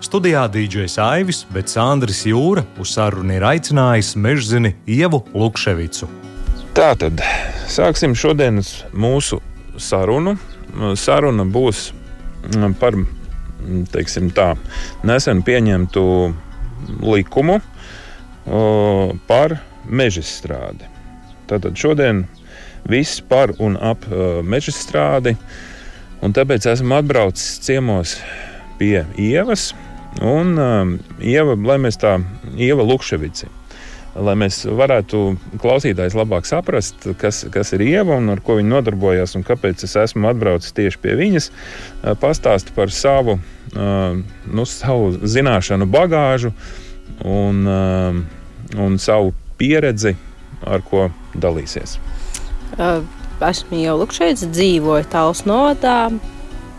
Studijā DJs Aivis, bet Sandris Jūra uz sarunu ir aicinājis mežzini Ievu Lukševicu. Tātad sāksim šodienas mūsu sarunu. Saruna būs mm, par teiksim, tā, nesen pieņemtu likumu par mežstrādi. Tātad šodien viss par un ap mežstrādi, un tāpēc esmu atbraucis ciemos pie Ievas Un um, Ieva, lai mēs tā, Ieva Lukševici, lai mēs varētu klausītājs labāk saprast, kas, kas ir Ieva un ar ko viņa nodarbojas un kāpēc es esmu atbraucis tieši pie viņas, uh, pastāst par savu, uh, nu, savu zināšanu bagāžu un, uh, un savu pieredzi, ar ko dalīsies. Uh, esmu jau Lukševici, dzīvoju Tāls nodā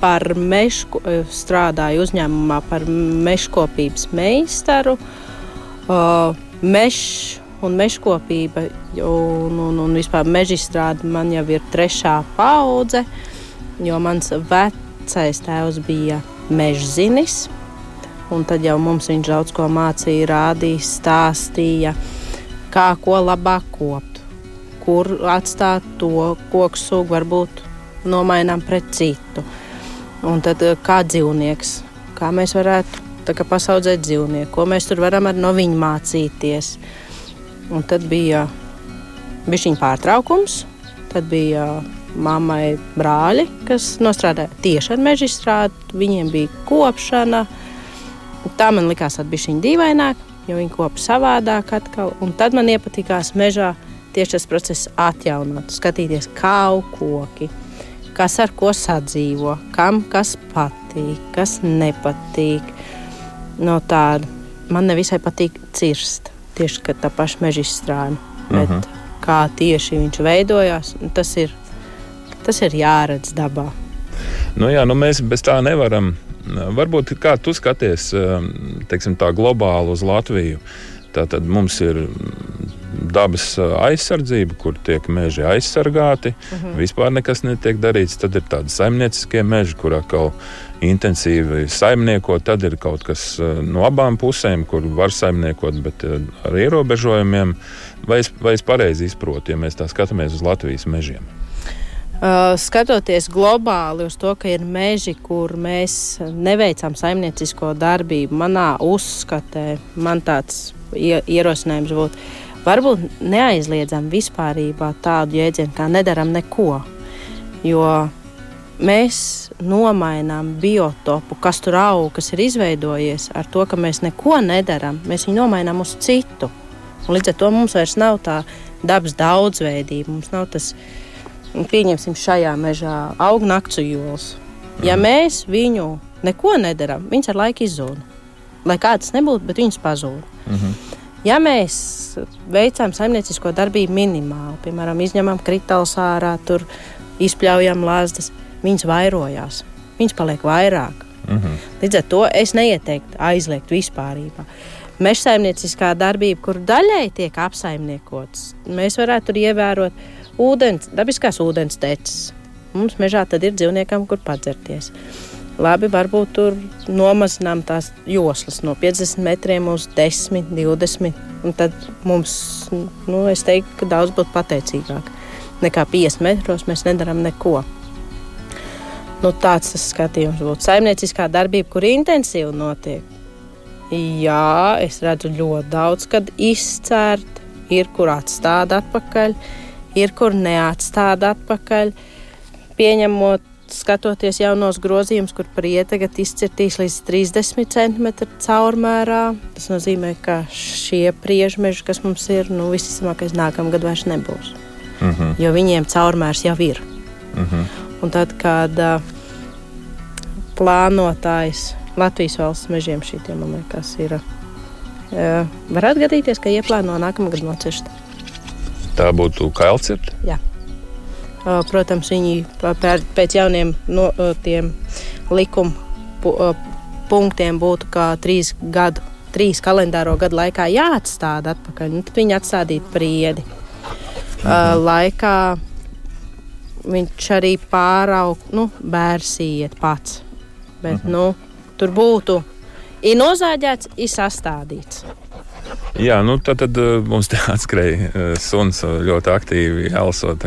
par mežu, eh, strādāju uzņēmumā par mežkopības meistaru. Uh, mežs un mežkopība un, un, un vispār mežstrāde man jau ir trešā paudze, jo mans vecais tēvs bija mežzinis. Un tad jau mums viņš daudz ko mācīja, rādīja, stāstīja, kā ko labāk kopt, kur atstāt to koku sugu, varbūt nomainām pret citu. Un tad eh, kā dzīvnieks, kā mēs varētu kā, pasaudzēt dzīvnieku, ko mēs tur varam no viņa mācīties. Un tad bija viņa pārtraukums, tad bija mammai brāļi, kas strādāja tieši ar meža izstrādi. Viņiem bija kopšana. Tā man likās, viņa dīvaināk, jo viņi kopa savādāk atkal. Un tad man iepatikās mežā tieši tas process atjaunot, skatīties kā koki kas ar ko sadzīvo, kam kas patīk, kas nepatīk. No tāda man nevisai patīk cirst, tieši tā paša meža izstrāde. Uh -huh. Kā tieši viņš veidojās, tas ir, tas ir jāredz dabā. Nu jā, nu mēs bez tā nevaram. Varbūt kā tu skaties teiksim, tā globāli uz Latviju. Tātad mums ir dabas aizsardzība, kur tiek meži aizsargāti. Uh mhm. -huh. Vispār nekas netiek darīts. Tad ir tādi saimnieciskie meži, kurā kaut intensīvi saimnieko. Tad ir kaut kas no abām pusēm, kur var saimniekot, bet ar ierobežojumiem. Vai es, vai es pareizi izprotu, ja mēs tā skatāmies uz Latvijas mežiem? Uh, skatoties globāli uz to, ka ir meži, kur mēs neveicam saimniecisko darbību, manā uzskatē, man tāds ierosinājums būtu varbūt neaizliedzam vispārībā tādu jēdzienu, kā nedaram neko. Jo mēs nomainām biotopu, kas tur aug, kas ir izveidojies, ar to, ka mēs neko nedaram. Mēs viņu nomainām uz citu. Un līdz ar to mums vairs nav tā dabas daudzveidība. Mums nav tas, pieņemsim, šajā mežā aug nakts jūlas. Ja mhm. mēs viņu neko nedarām, viņas ar laiku izzūd. Lai kāds nebūtu, bet viņas pazūd. Mm -hmm. Ja mēs veicam saimniecisko darbību minimāli, piemēram, izņemam kritālus ārā, tur izpļaujam lāzdas, viņas vairojās, viņas paliek vairāk. Mm -hmm. Līdz ar to es neieteiktu aizliegt vispārībā. Meža saimnieciskā darbība, kur daļai tiek apsaimniekots, mēs varētu tur ievērot ūdens, dabiskās ūdens teces. Mums mežā tad ir dzīvniekam, kur padzerties. Labi, varbūt tur nomazinām tās joslas no 50 metriem uz 10, 20. Tad mums, nu, es teiktu, ka daudz būtu pateicīgāk nekā 50 metros. Mēs nedarām neko. Nu, tāds tas skatījums būtu. Saimnieciskā darbība, kur intensīvi notiek. Jā, es redzu ļoti daudz, kad izcērt, ir kur atstāt atpakaļ, ir kur neatstāt atpakaļ. Pieņemot skatoties jaunos grozījumus, kur priete tagad izcirtīs līdz 30 cm caurmērā. Tas nozīmē, ka šie priežmeži, kas mums ir, nu, visticamākais nākamgad vairs nebūs. Uh mhm. -huh. Jo viņiem caurmērs jau ir. Uh mhm. -huh. Un tad, kad uh, plānotājs Latvijas valsts mežiem šitiem, man liekas, ir. Uh, var atgadīties, ka ieplāno nākamā gada nocirst. Tā būtu kailcirta? Jā. Protams, viņi pēc jauniem no, tiem likuma punktiem būtu kā trīs gadu, trīs kalendāro gadu laikā jāatstāda atpakaļ. Nu, tad viņi atstādītu priedi. Mhm. Laikā viņš arī pāraug, nu, bērns iet pats. Bet, mhm. nu, tur būtu ir nozāģēts, ir sastādīts. Jā, nu tad, tad mums te atskrēja suns ļoti aktīvi jālasot.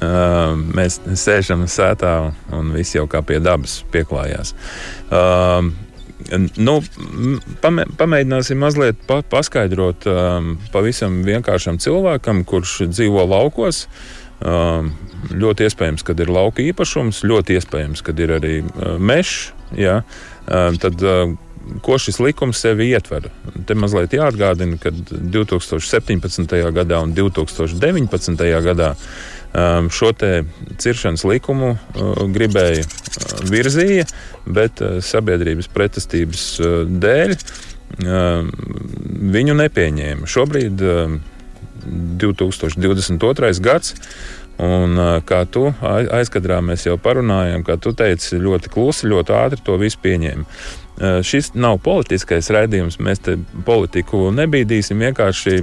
Uh, mēs sēžam sētā un viss jau kā pie dabas pieklājās. Uh, nu, pamē, pamēģināsim mazliet pa, paskaidrot um, pavisam vienkāršam cilvēkam, kurš dzīvo laukos. Um, ļoti iespējams, ka ir lauka īpašums, ļoti iespējams, ka ir arī uh, mežs. Ja? Uh, tad, uh, ko šis likums sevi ietver. Te mazliet jāatgādina, ka 2017. gadā un 2019. gadā um, šo ciršanas likumu uh, gribēja uh, virzīja, bet uh, sabiedrības pretestības dēļ um, viņu nepieņēma. Šobrīd 2022. gads. Un, kā tu aizkadrā mēs jau parunājām, kā tu teici, ļoti klusi, ļoti ātri to visu pieņēma. Šis nav politiskais raidījums. Mēs te politiku nebīdīsim. Vienkārši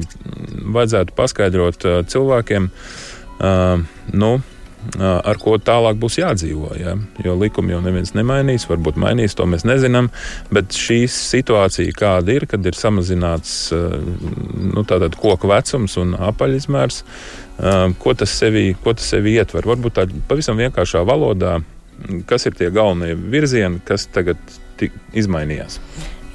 vajadzētu paskaidrot cilvēkiem, eh, nu, ar ko tālāk būs jādzīvo. Ja? Jo likumu jau neviens nemainīs, varbūt mainīs, to mēs nezinām. Bet šī situācija, kāda ir, kad ir samazināts nu, koku vecums un apaļizmērs, ko tas sevi, ko tas sevi ietver? Varbūt tādā pavisam vienkāršā valodā, kas ir tie galvenie virzieni, kas tagad izmainījās?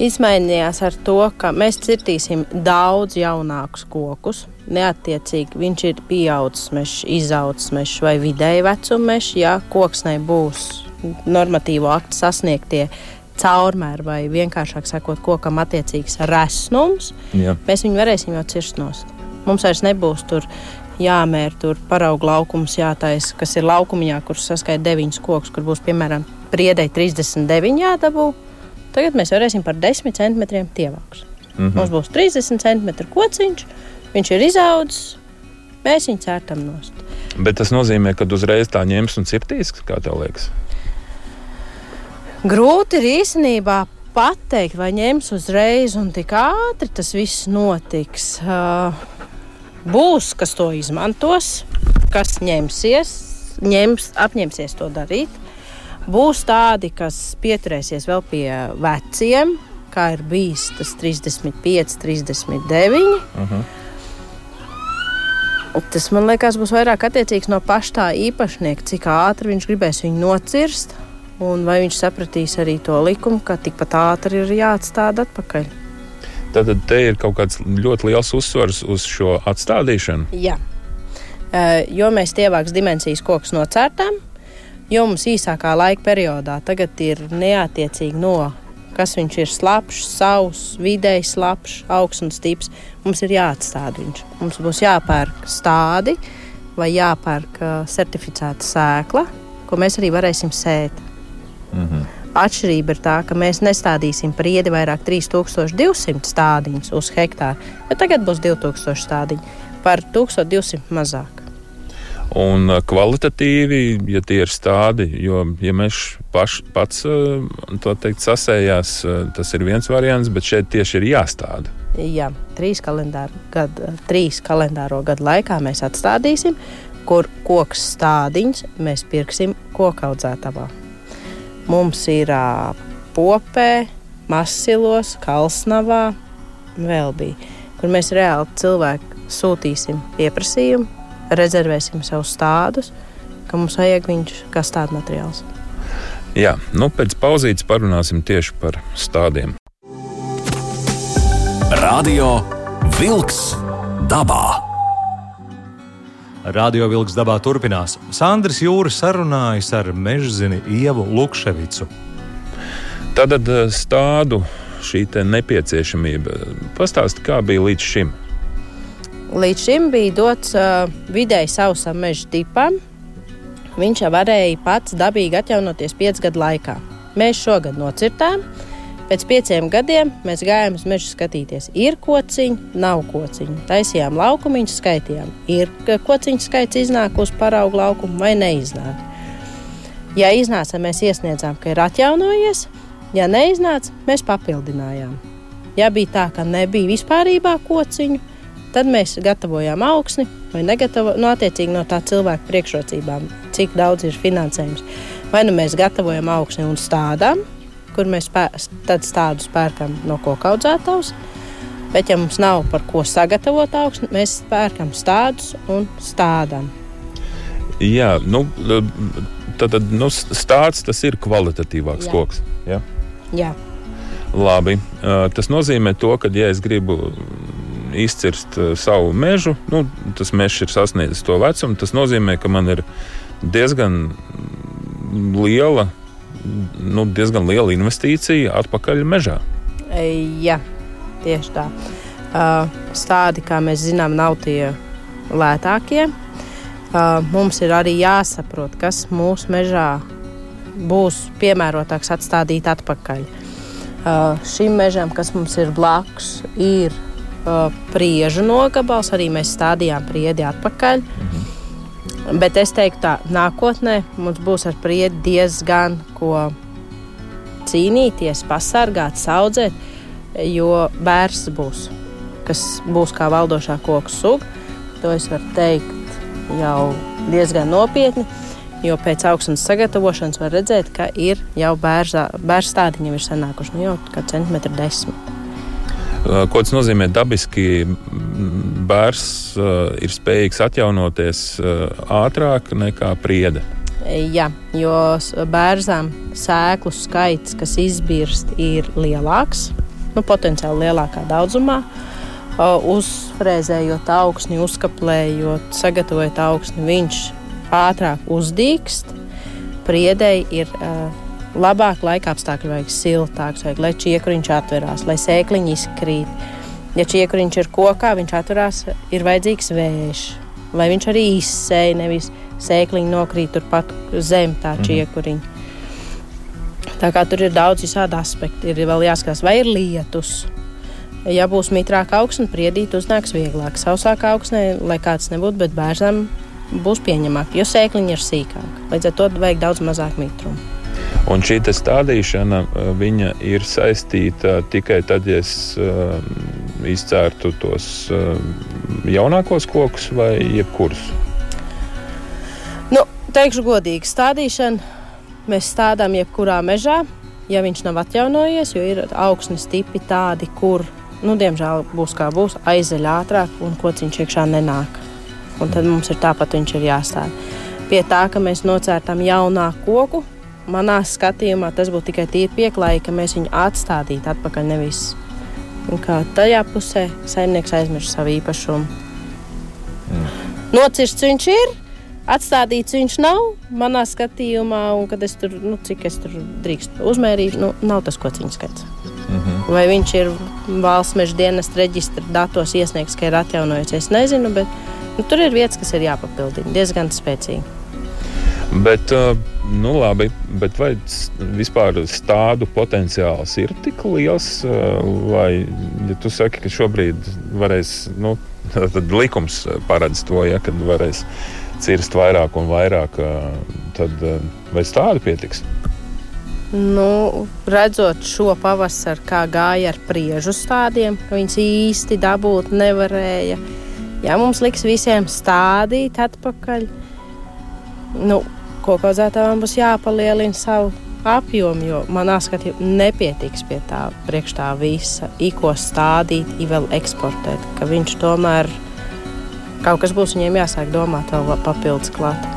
Izmainījās ar to, ka mēs cirtīsim daudz jaunākus kokus. Neattiecīgi viņš ir pieaudzis mežs, izaudzis mežs vai vidēji vecuma mežs. Ja koks nebūs normatīvo aktu sasniegtie caurmēri vai vienkāršāk sakot, kokam attiecīgs resnums, Jā. mēs viņu varēsim jau cirst nost. Mums vairs nebūs tur jāmēr tur paraugu laukums, jātaisa, kas ir laukumiņā, kur saskaita deviņas kokus, kur būs piemēram priedei 39 jādabū. Tagad mēs varēsim par 10 centimetriem tievāks. Mm -hmm. Mums būs 30 centimetru kociņš, viņš ir izaudzis, mēs viņu cērtam nost. Bet tas nozīmē, ka uzreiz tā ņems un cirtīs, kā tev liekas? Grūti ir īstenībā pateikt, vai ņems uzreiz un tik ātri tas viss notiks. Uh, būs, kas to izmantos, kas ņemsies, ņems, apņemsies to darīt. Būs tādi, kas pieturēsies vēl pie veciem, kā ir bijis tas 35, 39. Uh -huh. Tas man liekas, būs vairāk attiecīgs no paša tā īpašnieka, cik ātri viņš gribēs viņu nocirst, un vai viņš sapratīs arī to likumu, ka tikpat ātri ir jāatstāda atpakaļ. Tad te ir kaut kāds ļoti liels uzsvars uz šo atstādīšanu. Jā, jo mēs tievāks dimensijas kokus nocērtām, jo mums īsākā laika periodā tagad ir neatiecīgi no kas viņš ir slapjš, savs, vidēji slapjš, augsts un stips. Mums ir jāatstāda viņš. Mums būs jāpērk stādi vai jāpērk certificēta sēkla, ko mēs arī varēsim sēt. Mm -hmm. Atšķirība ir tā, ka mēs nestādīsim priedi vairāk 3200 stādiņus uz hektāru, bet tagad būs 2000 stādiņu par 1200 mazāk un uh, kvalitatīvi, ja tie ir stādi. Jo, ja mēs paš, pats uh, teikt, sasējās, uh, tas ir viens variants, bet šeit tieši ir jāstāda. Jā, trīs kalendāro gadu, trīs kalendāro gadu laikā mēs atstādīsim, kur koks stādiņš mēs pirksim kokaudzētavā. Mums ir popē, masilos, kalsnavā, vēl bija, kur mēs reāli cilvēku sūtīsim pieprasījumu rezervēsim sev stādus, ka mums vajag viņš kā stādu materiāls. Jā, nu pēc pauzītes parunāsim tieši par stādiem. Radio Wolks dabā. Radio Vilks dabā turpinās. Sandrs Jūras sarunājas ar mežzini Ievu Lukševicu. Tad eh, stādu šī nepieciešamība. Pastāsti, kā bija līdz šim? Līdz šim bija dots vidēji sausam meža tipam. Viņš jau varēja pats dabīgi atjaunoties piecu gadu laikā. Mēs šogad nocirtām, Pēc pieciem gadiem mēs gājām uz mežu skatīties. Ir kociņi, nav kociņi. Taisījām laukumiņus, skaitījām. Ir kociņu skaits iznāk uz paraugu laukumu vai neiznāk. Ja iznāca, mēs iesniedzām, ka ir atjaunojies. Ja neiznāca, mēs papildinājām. Ja bija tā, ka nebija vispārībā kociņu, tad mēs gatavojām augsni vai negatavojām, nu, attiecīgi no tā cilvēka priekšrocībām, cik daudz ir finansējums. Vai nu mēs gatavojam augsni un stādām, kur mēs tad stādus pērkam no koku audzētājs. Bet, ja mums nav par ko sagatavot augstu, mēs pērkam stādus un stādām. Jā, nu, tad, tad nu, stāsts tas ir kvalitatīvāks Jā. koks. Ja? Jā. Labi. Tas nozīmē, to, ka, ja es gribu izcirst savu mežu, nu, tas mežs ir sasniedzis to vecumu. Tas nozīmē, ka man ir diezgan liela nu, diezgan liela investīcija atpakaļ mežā. Jā, tieši tā. Stādi, kā mēs zinām, nav tie lētākie. Mums ir arī jāsaprot, kas mūsu mežā būs piemērotāks atstādīt atpakaļ. Šim mežam, kas mums ir blakus, ir priežu nogabals. Arī mēs stādījām priedi atpakaļ. Mhm. Bet es teiktu, tā nākotnē mums būs ar prieku diezgan ko cīnīties, pasargāt, audzēt, jo bērns būs, kas būs kā valdošā koku suga. To es varu teikt jau diezgan nopietni. Jo pēc augstnes sagatavošanas var redzēt, ka ir jau bērnu stādiņi, ir sanākuši nu, jau kā centimetri desmit. Ko tas nozīmē dabiski? Bērs ir spējīgs atjaunoties ātrāk nekā priede. Jā, jo bērzām sēklu skaits, kas izbirst, ir lielāks, nu, potenciāli lielākā daudzumā. Uzfrēzējot augsni, uzkaplējot, sagatavojot augsni, viņš ātrāk uzdīkst. Priedei ir uh, labāk laika apstākļi, vajag siltāks, vajag, lai čiekuriņš atverās, lai sēkliņi izkrīt. Ja čiekuriņš ir kokā, viņš atverās, ir vajadzīgs vējš, lai viņš arī izsēja, nevis sēkliņi nokrīt turpat zem tā mhm. čiekuriņa. Tā kā tur ir daudz visādi aspekti, ir vēl jāskatās, vai ir lietus. Ja būs mitrāka augsne, priedīt uznāks vieglāk. Sausākā augsnē, lai kāds nebūtu, bet bērnam būs pieņemāk, jo sēkliņi ir sīkāki. Līdz ar to vajag daudz mazāk mitrumu. Un šī stādīšana eh, ir saistīta tikai tad, ja es uh, izcērtu tos uh, jaunākos kokus vai jebkurus. Nu, teikšu godīgi, stādīšana mēs stādām jebkurā mežā, ja viņš nav atjaunojies, jo ir augsnes tipi tādi, kur, nu, diemžēl, būs kā būs, aizeļ ātrāk un kociņš iekšā nenāk. Un tad mums ir tāpat viņš ir jāstāda. Pie tā, ka mēs nocērtam jaunāku koku, manā skatījumā tas būtu tikai tīri pieklājīgi, ka mēs viņu atstādītu atpakaļ. Nevis kā tajā pusē saimnieks aizmirst savu īpašumu. Mm. Nocirsts viņš ir, atstādīts viņš nav manā skatījumā, un kad es tur, nu, cik es tur drīkstu uzmērīt, nu, nav tas kociņu skaits. Mm -hmm. Vai viņš ir valsts meža dienas reģistra datos iesniegts, ka ir atjaunojies, es nezinu, bet nu, tur ir vietas, kas ir jāpapildina diezgan spēcīgi. Bet, uh, nu, labi, bet vai vispār tādu potenciāls ir tik liels, uh, vai ja tu saki, ka šobrīd varēs, nu, tad likums paredz to, ja kad varēs cirst vairāk un vairāk, uh, tad vai tādu pietiks? Nu, redzot šo pavasaru, kā gāja ar priežu stādiem, ka viņas īsti dabūt nevarēja. Ja mums liks visiem stādīt atpakaļ, nu, kokaudzētājiem būs jāpalielina savu apjomu, jo manā skatījumā nepietiks pie tā priekš tā visa, īko stādīt, vēl eksportēt, ka viņš tomēr kaut kas būs viņiem jāsāk domāt vēl papildus klāt.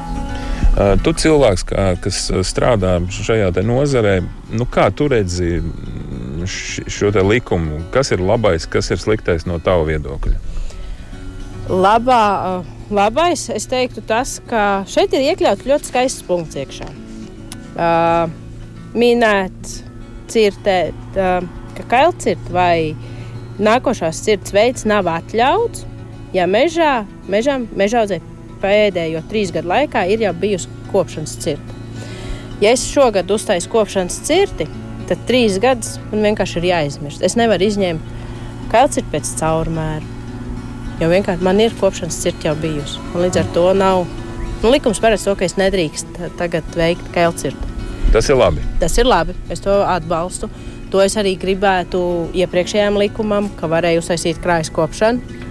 Tu cilvēks, kā, kas strādā šajā nozarē, nu kā tu redzi šo likumu? Kas ir labais, kas ir sliktais no tava viedokļa? Labā, labais, es teiktu, tas, ka šeit ir iekļauts ļoti skaists punkts iekšā. Uh, minēt, cirtēt, uh, ka kailcirt vai nākošās cirts veids nav atļauts, ja mežā, mežam, mežaudzē pēdējo trīs gadu laikā ir jau bijusi kopšanas cirta. Ja es šogad uztaisu kopšanas cirti, tad trīs gadus man vienkārši ir jāizmirst. Es nevaru izņemt, ir pēc caurmēra. Jo vienkārši man ir kopšanas cirta jau bijusi. Līdz ar to nav. Nu, likums paredz to, ka es nedrīkstu tagad veikt kailcirtu. Tas ir labi. Tas ir labi. Es to atbalstu. To es arī gribētu iepriekšējām likumam, ka varēja uztaisīt krājas kopšanu.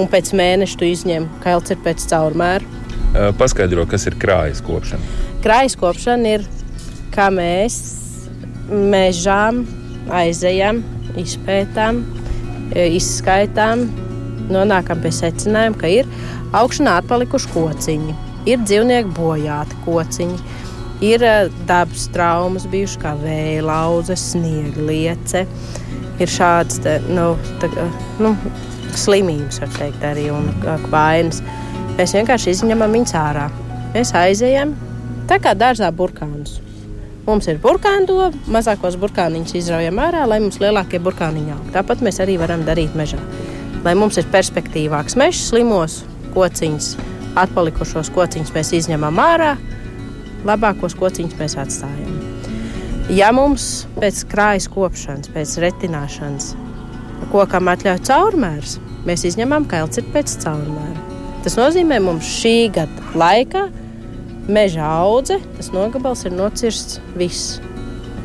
Un pēc mēneša tu izņem kailcirtu pēc caurmēra. Paskaidro, kas ir krājas kopšana. Krājas kopšana ir, kā mēs mežām aizejam, izpētām, izskaitām, nonākam pie secinājuma, ka ir augšanā atpalikuši kociņi, ir dzīvnieki bojāti kociņi, ir dabas traumas bijušas kā vēja lauze, sniegliece, ir šādas nu, tā, nu, slimības, var teikt, arī un vainas. Mēs vienkārši izņemam viņus ārā. Mēs aizejam tā kā dārzā burkānus. Mums ir burkāna, mazākos burkāniņus izraujam ārā, lai mums lielākie burkāniņi aug. Tāpat mēs arī varam darīt mežā lai mums ir perspektīvāks mežs, slimos kociņus, atpalikušos kociņus mēs izņemam ārā, labākos kociņus mēs atstājam. Ja mums pēc krājas kopšanas, pēc retināšanas kokam atļauj caurmērs, mēs izņemam kailci pēc caurmēra. Tas nozīmē, ka mums šī gada laikā meža audze, tas nogabals ir nocirsts viss.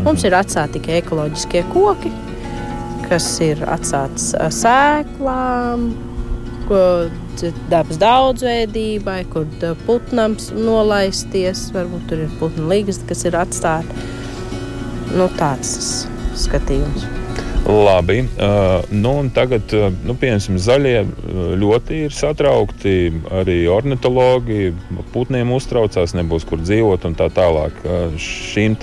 Mums ir atstāti tikai ekoloģiskie koki, kas ir atstāts sēklām, dabas daudzveidībai, kur putnams nolaisties. Varbūt tur ir putnu līgas, kas ir atstāta. Nu, tāds skatījums. Labi. Uh, nu, tagad, nu, piemēram, zaļie ļoti ir satraukti. Arī ornitologi putniem uztraucās, nebūs kur dzīvot un tā tālāk. Uh, šīm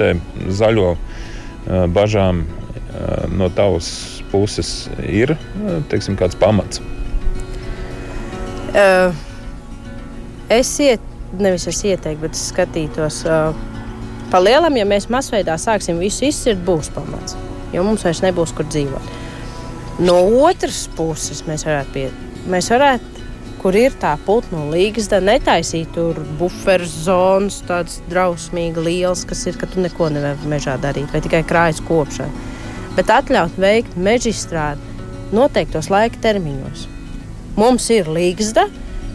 zaļo uh, bažām no tavas puses ir teiksim, kāds pamats? Uh, es iet, nevis es ieteiktu, bet es skatītos. Uh, pa lielam, ja mēs masveidā sāksim visu izsvirt, būs pamats. Jo mums vairs nebūs kur dzīvot. No otras puses, mēs varētu, pie, mēs varētu kur ir tā putnu līgsta, netaisīt tur buferu zonas, tādas drausmīgi lielas, kas ir, ka tu neko nevari mežā darīt, vai tikai krājas kopšana bet atļaut veikt meža izstrādi noteiktos laika termiņos. Mums ir līgsta,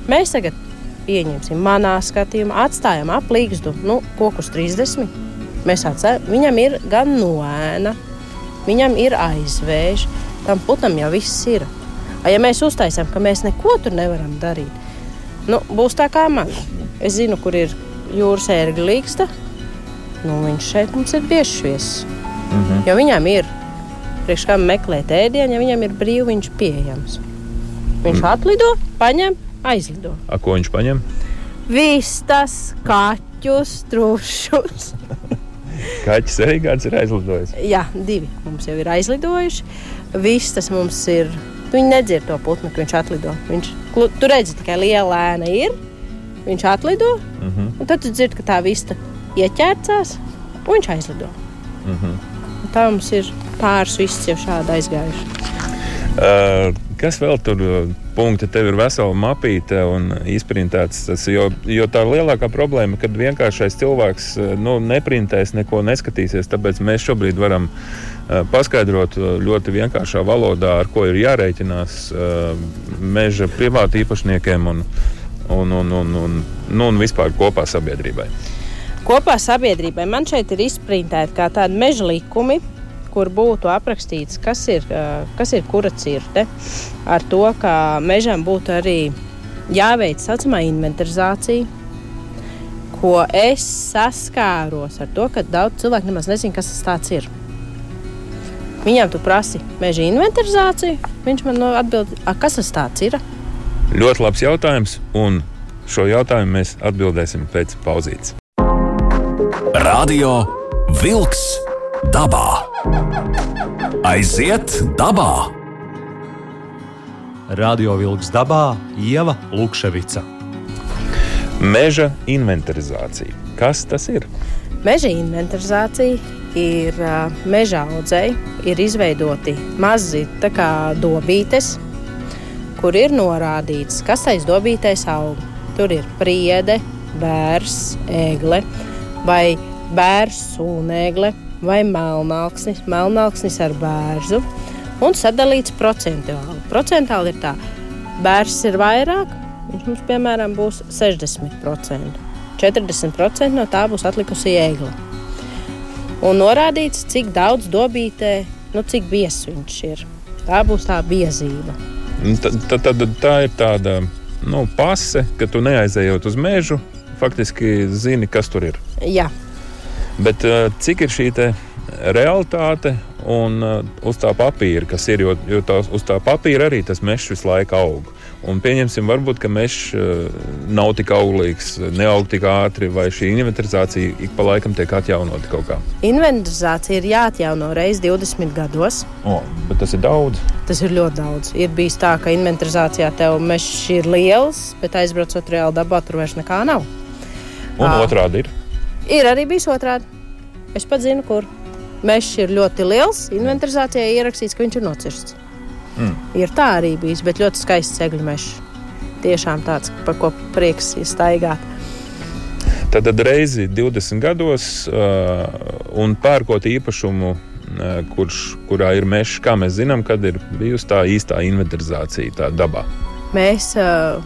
mēs tagad pieņemsim, manā skatījumā, atstājam ap līgstu nu, kokus 30. Mēs atstājam, viņam ir gan noēna, viņam ir aizvēž, tam putam jau viss ir. Ja mēs uztaisām, ka mēs neko tur nevaram darīt, nu, būs tā kā man. Es zinu, kur ir jūras ērgļa līgsta. Nu, viņš šeit mums ir bieži viesis. Mm -hmm. Jo viņam ir priekš kam meklēt ēdienu, ja viņam ir brīvi, viņš ir pieejams. Viņš mm. atlido, paņem, aizlido. A, ko viņš paņem? Vistas, kaķus, trušus. Kaķis arī kāds ir aizlidojis. Jā, divi mums jau ir aizlidojuši. Vistas mums ir. Viņi nedzird to putnu, ka viņš atlido. Viņš, tu redzi, tikai liela ēna ir. Viņš atlido, uh mhm. -huh. un tad tu dzirdi, ka tā vista ieķērcās, un viņš aizlido. Uh mhm. -huh. Tā mums ir pāris viss jau šādi aizgājuši. Uh, kas vēl tur punkti? Tev ir vesela mapīte un izprintēts. Tas, jo, jo tā lielākā problēma, kad vienkāršais cilvēks nu, neprintēs, neko neskatīsies. Tāpēc mēs šobrīd varam uh, paskaidrot ļoti vienkāršā valodā, ar ko ir jārēķinās uh, meža privātu īpašniekiem un, un, un, un, un, nu, un vispār kopā sabiedrībai kopā sabiedrībai. Man šeit ir izprintēti kā tādi meža likumi, kur būtu aprakstīts, kas ir, kas ir kura cirte, ar to, ka mežam būtu arī jāveic tā saucamā inventarizācija. Ko es saskāros ar to, ka daudz cilvēku nemaz nezina, kas tas ir. Viņam tu prasi meža inventarizāciju, viņš man atbild, kas tas ir. Ļoti labs jautājums, un šo jautājumu mēs atbildēsim pēc pauzītes. Radio Wolks dabā. Aiziet dabā! Radio Wolks dabā Ieva Lukševica. Meža inventarizācija. Kas tas ir? Meža inventarizācija ir meža audzēji, ir izveidoti mazi dobītes, kur ir norādīts, kas aiz dobītēs aug. Tur ir priede, bērs, egle vai bērns, sūnēgle, vai melnāksnis, melnāksnis ar bērnu un sadalīts procentuāli. Procentuāli ir tā, bērns ir vairāk, viņš mums piemēram būs 60%. 40% no tā būs atlikusi ēgla. Un norādīts, cik daudz dobītē, nu, cik biezs viņš ir. Tā būs tā biezība. Tad, tad, tad tā ir tāda nu, pase, ka tu neaizejot uz mežu, faktiski zini, kas tur ir. Jā. Bet eh, cik ir šī realitāte un uh, uz tā papīra, kas ir, jo, jo tā, uz tā papīra arī tas mežs visu laiku aug. Un pieņemsim, varbūt, ka mežs uh, nav tik auglīgs, neaug tik ātri, vai šī inventarizācija ik pa laikam tiek atjaunota kaut kā. Inventarizācija ir jāatjauno reizes 20 gados. O, bet tas ir daudz. Tas ir ļoti daudz. Ir bijis tā, ka inventarizācijā tev mežs ir liels, bet aizbraucot reāli dabā, tur vairs nekā nav. Un à, otrādi ir. Ir arī bijis otrādi. Es pat zinu, kur. Mežs ir ļoti liels. Inventarizācijā ierakstīts, ka viņš ir nocirsts. Mm. Ir tā arī bijis, bet ļoti skaists segļu mežs. Tiešām tāds, par ko prieks staigāt. Tad, tad reizi 20 gados uh, un pērkot īpašumu, kurš, kurā ir mežs, kā mēs zinām, kad ir bijusi tā īstā inventarizācija tā dabā. Mēs, uh,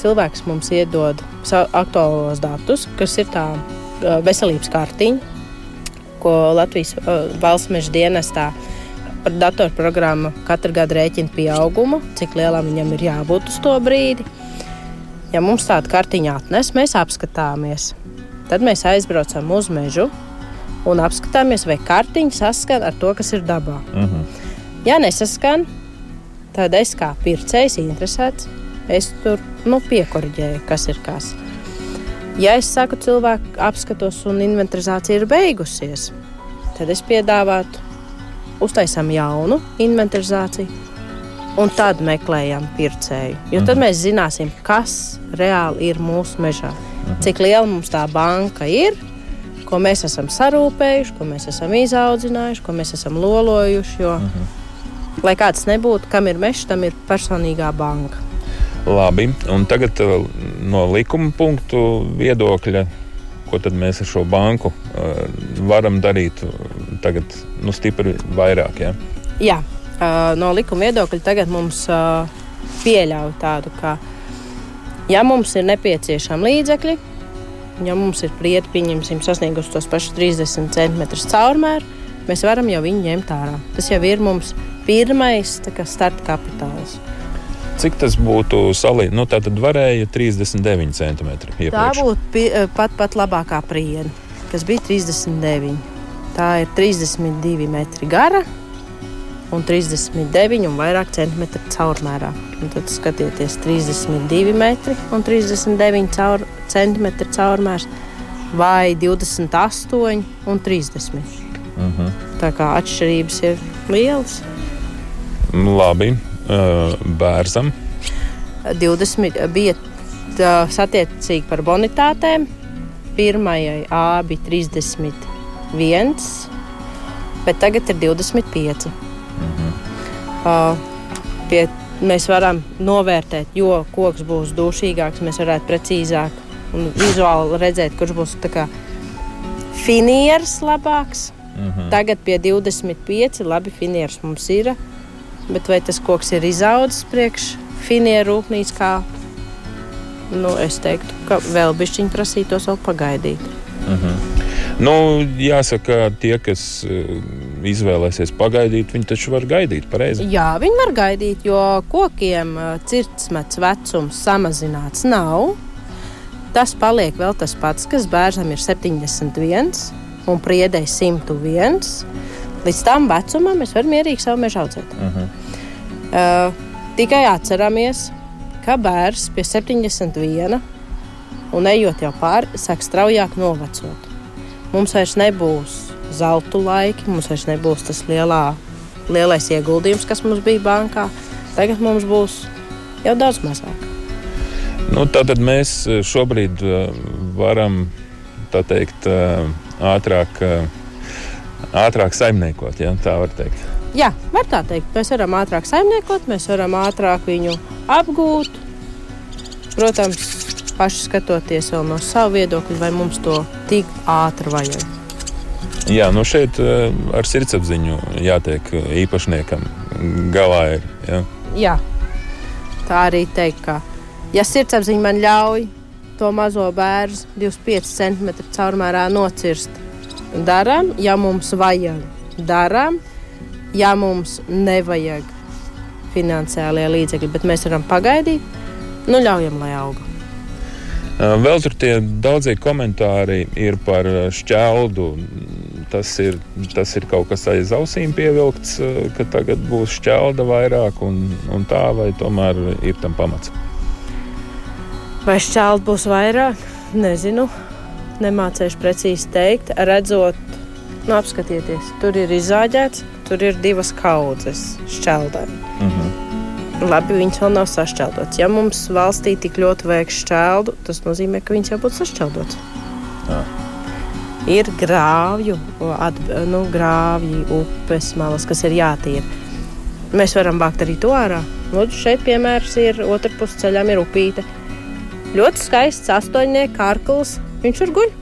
cilvēks mums iedod aktuālos datus, kas ir tā veselības kārtiņa, ko Latvijas valsts meža dienestā par datorprogrammu katru gadu rēķina pieaugumu, cik lielam viņam ir jābūt uz to brīdi. Ja mums tāda kartiņa atnes, mēs apskatāmies. Tad mēs aizbraucam uz mežu un apskatāmies, vai kartiņa saskan ar to, kas ir dabā. Uh mhm. -huh. Ja nesaskan, tad es kā pircējs interesēts, es tur nu, piekoriģēju, kas ir kas. Ja es saku, cilvēku apskatos un inventarizācija ir beigusies, tad es piedāvātu uztaisām jaunu inventarizāciju. Un tad meklējam pircēju. Jo tad mhm. mēs zināsim, kas reāli ir mūsu mežā. Mhm. Cik liela mums tā banka ir, ko mēs esam sarūpējuši, ko mēs esam izaudzinājuši, ko mēs esam lolojuši. Jo, mhm. lai kāds nebūtu, kam ir mežs, tam ir personīgā banka. Labi, un tagad uh, no likuma punktu viedokļa, ko tad mēs ar šo banku uh, varam darīt tagad nu, stipri vairāk? Ja? Jā, uh, no likuma viedokļa tagad mums pieļauj tādu, ka, ja mums ir nepieciešami līdzekļi, ja mums ir prieti, pieņemsim, sasnieguši tos pašus 30 cm caurmēru, mēs varam jau viņu ņemt ārā. Tas jau ir mums pirmais kā, starta kapitāls. Cik tas būtu salīdzinājums? Nu, tā tad varēja 39 cm. Iepriekš. Tā būtu pi, eh, pat, pat labākā priena, kas bija 39. Tā ir 32 metri gara un 39 un vairāk centimetru caurmērā. Un tad skatieties, 32 metri un 39 caur, centimetru caurmērs vai 28 un 30. Uh -huh. Tā kā atšķirības ir lielas. Labi, bērzam? 20 bija satiecīgi par bonitātēm. Pirmajai A bija 31, bet tagad ir 25. Mhm. Uh, pie, mēs varam novērtēt, jo koks būs dušīgāks, mēs varētu precīzāk un vizuāli redzēt, kurš būs finieris labāks. Mhm. Tagad pie 25 labi finieris mums ir Bet vai tas koks ir izaudzis priekš finieru rūpnīcas, kā nu, es teiktu, ka vēl bišķiņi prasītos vēl pagaidīt. Uh mhm. -huh. Nu, jāsaka, tie, kas uh, izvēlēsies pagaidīt, viņi taču var gaidīt pareizi. Jā, viņi var gaidīt, jo kokiem uh, cirtsmets vecums samazināts nav. Tas paliek vēl tas pats, kas bērnam ir 71 un priedēji 101. Līdz tam vecumam mēs varam mierīgi savu mežu audzēt. Uh -huh. uh, tikai atceramies, ka bērns pie 71 un ejot jau pāri, sāk straujāk novecot. Mums vairs nebūs zelta laiki, mums vairs nebūs tas lielā, lielais ieguldījums, kas mums bija bankā. Tagad mums būs jau daudz mazāk. Nu, tātad mēs šobrīd uh, varam teikt, uh, ātrāk ātrāk saimniekot, ja tā var teikt. Jā, var tā teikt. Mēs varam ātrāk saimniekot, mēs varam ātrāk viņu apgūt. Protams, paši skatoties no sava viedokļa, vai mums to tik ātri vajag. Jā, nu šeit uh, ar sirdsapziņu jātiek īpašniekam galā. Ir, ja? Jā, tā arī teikt, ka ja sirdsapziņa man ļauj to mazo bērnu 25 cm caurmērā nocirst, darām, ja mums vajag, darām, ja mums nevajag finansiālie līdzekļi, bet mēs varam pagaidīt, nu ļaujam, lai auga. Vēl tur tie daudzie komentāri ir par šķeldu. Tas ir, tas ir kaut kas aiz ausīm pievilkts, ka tagad būs šķelda vairāk, un, un tā vai tomēr ir tam pamats. Vai šķelda būs vairāk? Nezinu. Nemācīšu precīzi teikt. Redzot, nu, apskatieties, tur ir izāģēts, tur ir divas kaudzes šķeldēm. Mm -hmm. Labi, viņas vēl nav sašķeldotas. Ja mums valstī tik ļoti vajag šķeldu, tas nozīmē, ka viņas jau būtu sašķeldotas. Jā. Ir grāvju, at, nu, grāvji, upes malas, kas ir jātīra. Mēs varam vākt arī to ārā. Lūdzu, šeit piemērs ir otrā pusē ceļām ir upīte. Ļoti skaists astoņnieks kārklis. Viņš tur guļ.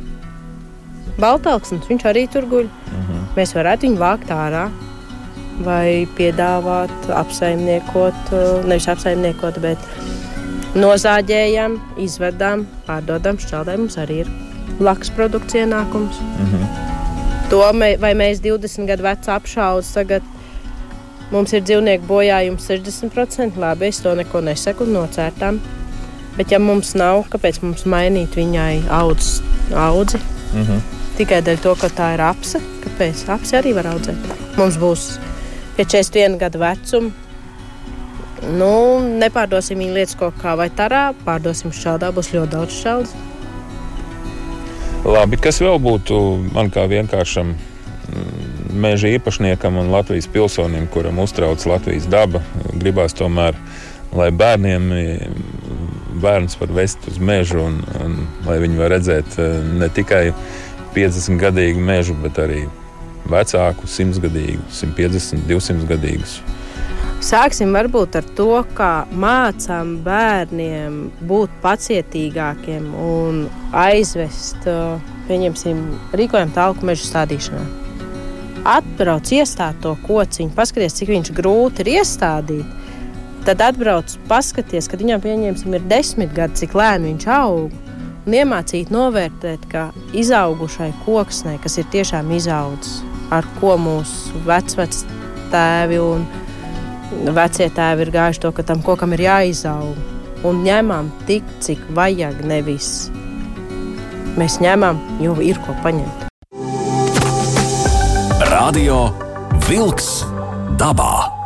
Baltāksnis, viņš arī tur guļ. Uh mhm. -huh. Mēs varētu viņu vākt ārā vai piedāvāt, apsaimniekot, nevis apsaimniekot, bet nozāģējam, izvedam, pārdodam. Šķeldē mums arī ir blakus produkts ienākums. Mm -hmm. To mē, vai mēs 20 gadu vecu apšaudu tagad. Mums ir dzīvnieku bojājums 60%. Labi, es to neko nesaku, nocērtām. Bet, ja mums nav, kāpēc mums mainīt viņai audz, audzi? Mm -hmm. Tikai dēļ to, ka tā ir apse. Kāpēc? Apse arī var audzēt. Mums būs pie 41 gadu vecuma. Nu, nepārdosim viņu lietas kaut kā vai tarā, pārdosim šādā, būs ļoti daudz šādas. Labi, kas vēl būtu man kā vienkāršam mm, meža īpašniekam un Latvijas pilsonim, kuram uztrauc Latvijas daba, gribās tomēr, lai bērniem bērns var vest uz mežu un, un lai viņi var redzēt eh, ne tikai 50 gadīgu mežu, bet arī vecāku, simtgadīgu, 150, 200 gadīgus. Sāksim varbūt ar to, kā mācām bērniem būt pacietīgākiem un aizvest, pieņemsim, rīkojam tālku meža stādīšanā. Atbrauc, iestād to kociņu, paskaties, cik viņš grūti ir iestādīt. Tad atbrauc, paskaties, kad viņam pieņemsim, ir desmit gadi, cik lēni viņš aug. Un iemācīt novērtēt, ka izaugušai koksnē, kas ir tiešām izaudzis, ar ko mūsu vecveci tēvi un vecie tēvi ir gājuši to, ka tam kokam ir jāizaug. Un ņemam tik, cik vajag, nevis mēs ņemam, jo ir ko paņemt. Radio Wolks dabā.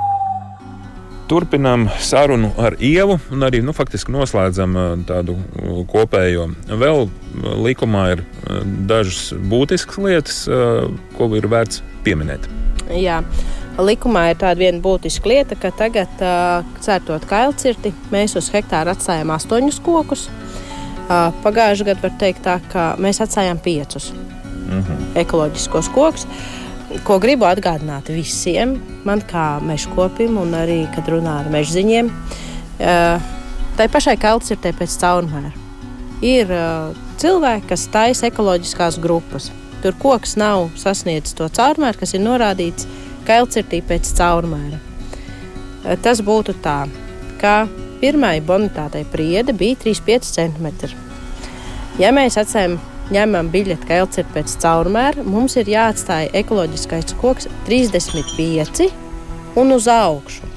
Turpinām sarunu ar Ievu un arī nu, faktiski noslēdzam uh, tādu uh, kopējo. Vēl uh, likumā ir dažas būtiskas lietas, ko ir vērts pieminēt. Jā. Likumā ir tāda viena būtiska lieta, ka tagad, cērtot kailcirti, mēs uz hektāru atstājam astoņus kokus. Pagājušajā gadā var teikt, tā, ka mēs atstājām piecus mm -hmm. ekoloģiskos kokus ko gribu atgādināt visiem, man kā mežkopim, un arī, kad runā ar mežziņiem, tai pašai kalts ir pēc caurmēra. Ir cilvēki, kas taisa ekoloģiskās grupas. Tur koks nav sasniedzis to caurmēru, kas ir norādīts kailcirtī pēc caurmēra. Tas būtu tā, ka pirmai bonitātei priede bija 3,5 cm. Ja mēs atcēlām ņemam biļeti, ka elts ir pēc caurmēra, mums ir jāatstāj ekoloģiskais koks 35 un uz augšu.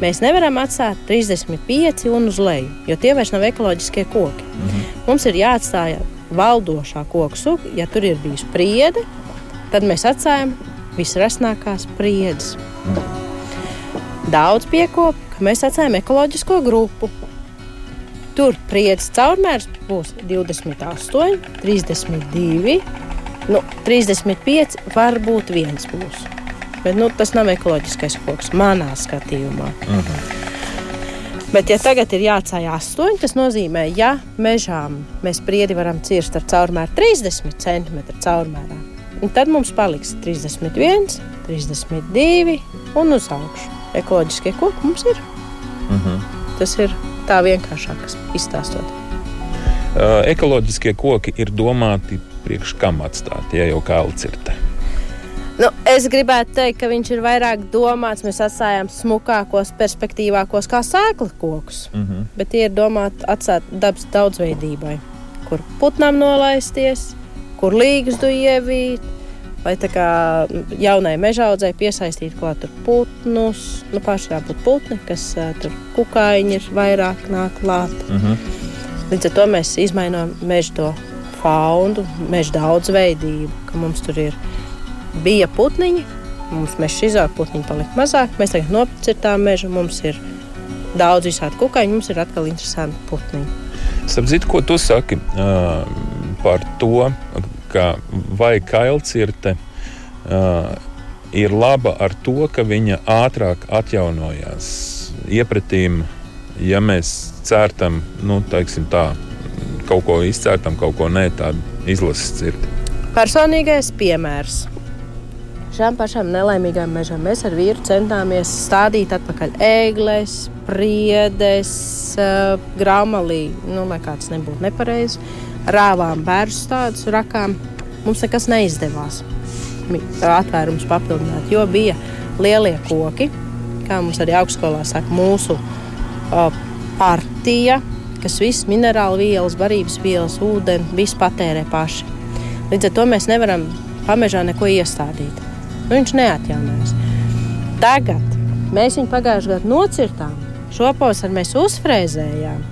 Mēs nevaram atstāt 35 un uz leju, jo tie vairs nav ekoloģiskie koki. Mm -hmm. Mums ir jāatstāj valdošā koku suga, ja tur ir bijusi priede, tad mēs atstājam visrasnākās priedes. Mm. Daudz piekopu, ka mēs atstājam ekoloģisko grupu. Tur priecas caurmērs būs 28, 32, nu, 35, varbūt viens būs. Bet nu, tas nav ekoloģiskais koks manā skatījumā. Uh mhm. -huh. Bet, ja tagad ir jāatstāj 8, tas nozīmē, ja mežām mēs priedi varam cirst ar caurmēru 30 cm caurmērā, tad mums paliks 31, 32 un uz augšu. Ekoloģiskie koki mums ir. Uh mhm. -huh. Tas ir tā vienkāršāk izstāstot. Ekoloģiskie koki ir domāti priekš kam atstāt, ja jau kā alcirte. Nu, es gribētu teikt, ka viņš ir vairāk domāts. Mēs atstājām smukākos, perspektīvākos, kā sēkla kokus. Mm -hmm. Bet tie ir domāti atstāt dabas daudzveidībai, kur putnam nolaisties, kur līgstu ievīt. Lai tā kā jaunai mežaudzei piesaistītu klāt putnus, nu tā būtu putni, kas tur kukaiņi ir vairāk nāk klāt. Mm -hmm. Līdz ar to mēs izmainām mežu to faunu, meža daudzveidību, ka mums tur ir bija putniņi. Mums meža izaug, putniņi palika mazāk. Mēs tagad nopirkām mežu, mums ir daudz visādi kukaiņu, mums ir atkal interesanti putniņi. Sapratu, ko tu saki uh, par to, ka vai kailcirte uh, ir laba ar to, ka viņa ātrāk atjaunojās. Iepratīm, ja mēs cērtam, nu, tā, kaut ko izcērtam, kaut ko nē, tādu izlases cirti. Personīgais piemērs šām pašām nelaimīgām mežām mēs ar vīru centāmies stādīt atpakaļ ēgles, priedes, graumalī, nu, lai kāds nebūtu nepareizi, rāvām bērnu stādus, rakām. Mums nekas neizdevās atvērums papildināt, jo bija lielie koki, kā mums arī augstskolā saka, mūsu uh, partija, kas visas minerālu vielas, barības vielas, ūdeni, visu patērē paši. Līdz ar to mēs nevaram pamežā neko iestādīt nu, viņš neatjaunojās. Tagad mēs viņu pagājušajā gadā nocirtām, šopavasar mēs uzfrēzējām.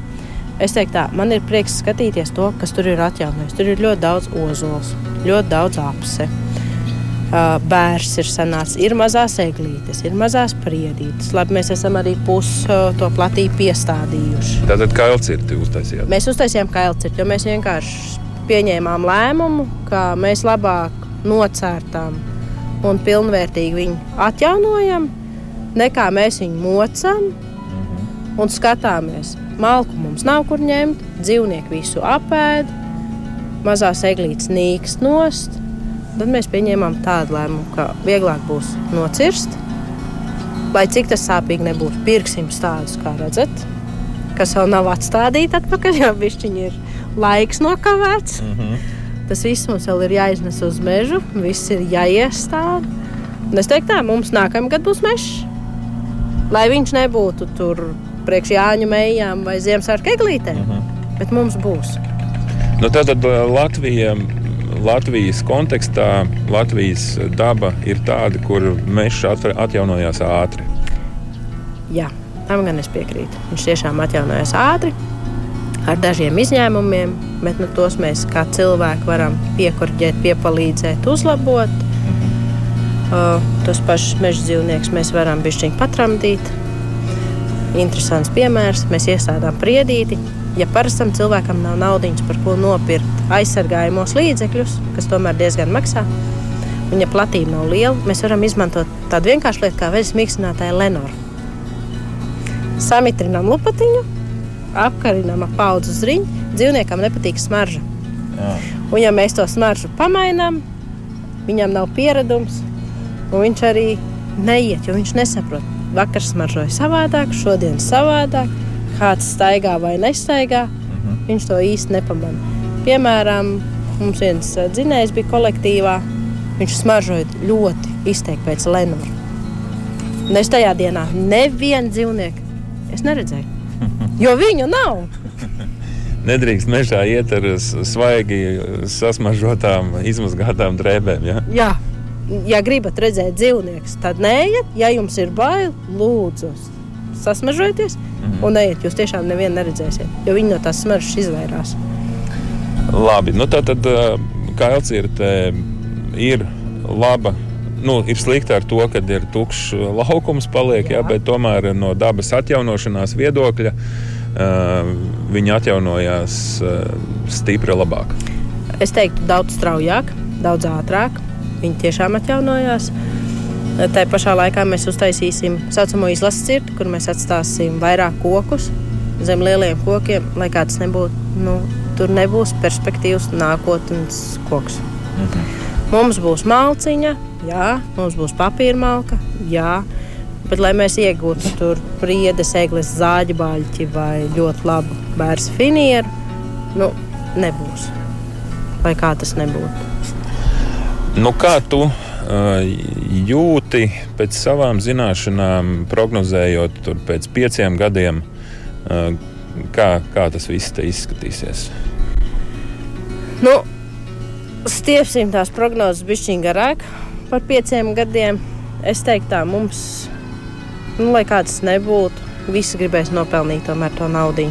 Es teiktu, tā, man ir prieks skatīties to, kas tur ir atjaunojis. Tur ir ļoti daudz ozols, ļoti daudz apse. Bērs ir sanācis, ir mazās eglītes, ir mazās priedītes. Labi, mēs esam arī pusi to platību piestādījuši. Tātad kailcirti uztaisījāt? Mēs uztaisījām kailcirti, jo mēs vienkārši pieņēmām lēmumu, ka mēs labāk nocērtām un pilnvērtīgi viņu atjaunojam, nekā mēs viņu mocam un skatāmies. Malku mums nav kur ņemt, dzīvnieki visu apēd, mazās eglītes nīkst nost. Tad mēs pieņēmām tādu lēmumu, ka vieglāk būs nocirst, lai cik tas sāpīgi nebūtu. Pirksim tādus, kā redzat, kas vēl nav atstādīti atpakaļ, jo višķiņi ir laiks nokavēts. Mm -hmm. Tas viss mums vēl ir jāiznes uz mežu, viss ir jāiestāda. Un es teiktu, tā mums nākamā gada būs mežs. Lai viņš nebūtu tur priekš Jāņu mejām vai Ziemassvētku eglītēm, uh mhm. -huh. bet mums būs. Nu, tātad uh, Latvija. Latvijas kontekstā Latvijas daba ir tāda, kur mežs atjaunojās ātri. Jā, tam gan es piekrītu. Viņš tiešām atjaunojās ātri ar dažiem izņēmumiem, bet nu, tos mēs kā cilvēki varam piekurģēt, piepalīdzēt, uzlabot. Uh, tos pašus meža dzīvniekus mēs varam bišķiņi patramdīt. Interesants piemērs. Mēs iestādām priedīti. Ja parastam cilvēkam nav naudas, par ko nopirkt aizsargājumos līdzekļus, kas tomēr diezgan maksā, un ja platība nav liela, mēs varam izmantot tādu vienkāršu lietu kā veļas mīkstinātāju Lenoru. Samitrinām lupatiņu, apkarinām ap paudzu zriņu, dzīvniekam nepatīk smarža. Jā. Un, ja mēs to smaržu pamainām, viņam nav pieredums, un viņš arī neiet, jo viņš nesaprot. Vakar smaržoja savādāk, šodien savādāk, kāds staigā vai nestaigā. Mhm. Viņš to īsti nepamanā. Piemēram, mums viens eh, dzinējs bija kolektīvā. Viņš smaržoja ļoti izteikti pēc Lenora. Un es tajā dienā nevienu dzīvnieku neredzēju. Jo viņu nav. Nedrīkst mežā iet ar svaigi sasmažotām, izmazgātām drēbēm. Ja? Jā, ja gribat redzēt dzīvniekus, tad neiet. Ja jums ir bail, lūdzu, sasmažojieties -hmm. un neiet. Jūs tiešām nevienu neredzēsiet, jo viņi no tās smaržas izvairās. Labi, nu tā tad kā Elcīrte ir laba nu, ir slikti ar to, ka ir tukšs laukums, paliek, jā. Jā, bet tomēr no dabas atjaunošanās viedokļa uh, viņi atjaunojās uh, stipri labāk. Es teiktu, daudz straujāk, daudz ātrāk. Viņi tiešām atjaunojās. Tā pašā laikā mēs uztaisīsim tā saucamo izlases cirti, kur mēs atstāsim vairāk kokus zem lieliem kokiem, lai kāds nebūtu. Nu, tur nebūs perspektīvas nākotnes koks. Mhm. Mums būs malciņa, jā, mums būs papīra malka, jā. Bet, lai mēs iegūtu tur priedes, eglis, zāģi, baļķi vai ļoti labu bērnu finieru, nu, nebūs. Lai kā tas nebūtu. Nu, kā tu jūti pēc savām zināšanām, prognozējot pēc pieciem gadiem, kā, kā tas viss izskatīsies? Nu, stiepsim tās prognozes bišķiņ garāk par pieciem gadiem. Es teiktu, tā mums, nu, lai kāds nebūtu, visi gribēs nopelnīt tomēr to naudu.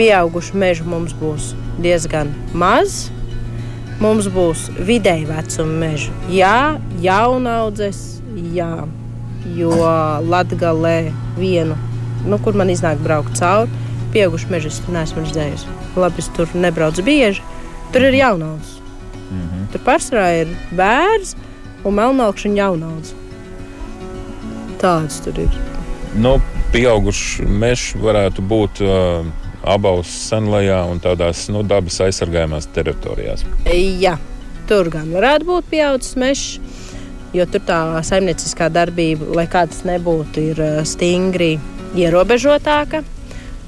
Pieaugušu mežu mums būs diezgan maz. Mums būs vidēji vecuma meži. Jā, jaunaudzes, jā, jo Latvijā vienu, nu, kur man iznāk braukt cauri, pieaugušu mežu es neesmu redzējusi. Labi, es tur nebraucu bieži. Tur ir jaunaudzes. Mm -hmm. Tur pārsvarā ir bērns un melnākšņa un jaunaudze. Tāds tur ir. Nu, pieaugušs mežs varētu būt. Uh abos senlajā un tādās nu, dabas aizsargājumās teritorijās. Jā, tur gan varētu būt pieaudzis mežs, jo tur tā saimnieciskā darbība, lai kāds nebūtu, ir eh, stingri ierobežotāka.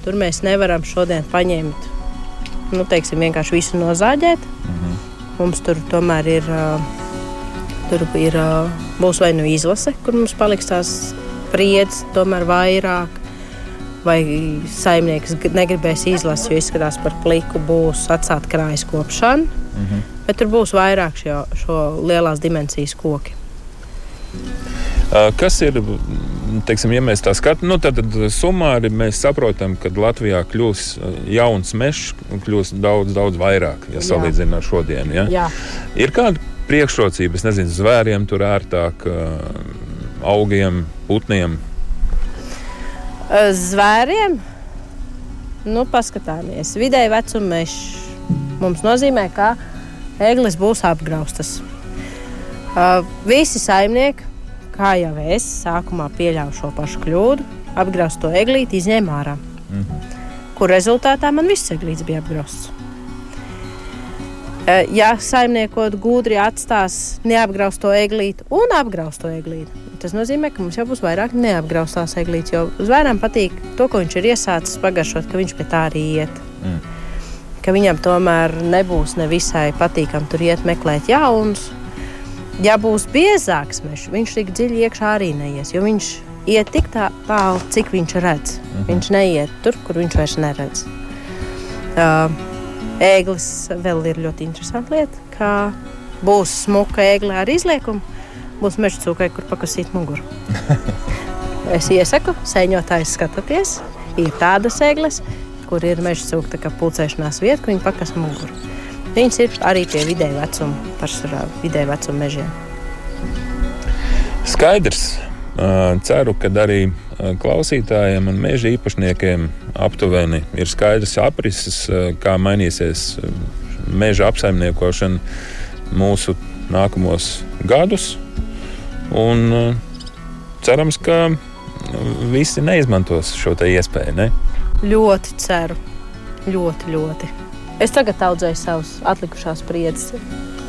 Tur mēs nevaram šodien paņemt, nu, teiksim, vienkārši visu nozāģēt. Mm -hmm. Mums tur tomēr ir, eh, tur ir, eh, būs vai nu izlase, kur mums paliks tās spriedzes, tomēr vairāk vai saimnieks negribēs izlasīt, jo izskatās par pliku, būs atstāt krājas kopšana. Mm -hmm. Bet tur būs vairāk šo, šo lielās dimensijas koki. Kas ir, teiksim, ja mēs tā skatāmies, nu, tad, tad summāri mēs saprotam, ka Latvijā kļūs jauns mežs, kļūs daudz, daudz vairāk, ja salīdzinām ar šodienu. Ja? Jā. Ir kāda priekšrocība, nezinu, zvēriem tur ērtāk, augiem, putniem? Zvēriem, nu, paskatāmies. Vidēji vecuma mežs mums nozīmē, ka eglis būs apgraustas. Uh, visi saimnieki, kā jau es sākumā pieļāvu šo pašu kļūdu, apgraust to eglīti, izņēma ārā. Mm -hmm. Kur rezultātā man viss eglītis bija apgrausts. Uh, ja saimniekot gudri atstās neapgraustu eglīti un apgraustu eglīti, Tas nozīmē, ka mums jau būs vairāk neapgraustās eglītes, jo zvērām patīk to, ko viņš ir iesācis pagaršot, ka viņš pie tā arī iet. Mm. Ka viņam tomēr nebūs nevisai patīkami tur iet meklēt jaunus. Ja būs biezāks mežs, viņš tik dziļi iekšā arī neies, jo viņš iet tik tā, tālu, cik viņš redz. Mm -hmm. Viņš neiet tur, kur viņš vairs neredz. Uh, ēglis vēl ir ļoti interesanta lieta, ka būs smuka ēgle ar izliekumu būs meža cūkai, kur pakasīt muguru. es iesaku, sēņotājs skatoties, ir tādas eglis, kur ir meža cūka pulcēšanās vieta, kur viņi pakas muguru. Viņas ir arī pie vidēja vecuma, pārsvarā vidēja vecuma mežiem. Skaidrs. Ceru, ka arī klausītājiem un meža īpašniekiem aptuveni ir skaidrs aprises, kā mainīsies meža apsaimniekošana mūsu nākamos gadus. Un uh, cerams, ka visi neizmantos šo iespēju. Ne? Ļoti ceru. Ļoti, ļoti. Es tagad audzēju savus atlikušās spriedzes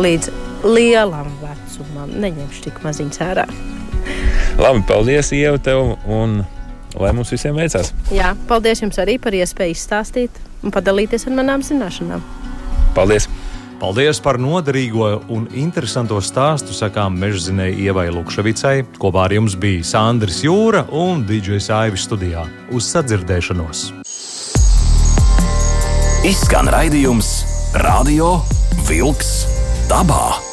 līdz lielam vecumam. Neņemšu tik maziņu ārā. Labi, paldies, Ieva, tev, un lai mums visiem veicās. Jā, paldies jums arī par iespēju izstāstīt un padalīties ar manām zināšanām. Paldies! Paldies par noderīgo un interesanto stāstu, sakām mežzinēji Ievai Lukševicai. Kopā ar jums bija Sandrs Jūra un DJs Aivis studijā. Uz sadzirdēšanos! Izskan raidījums Radio Vilks dabā!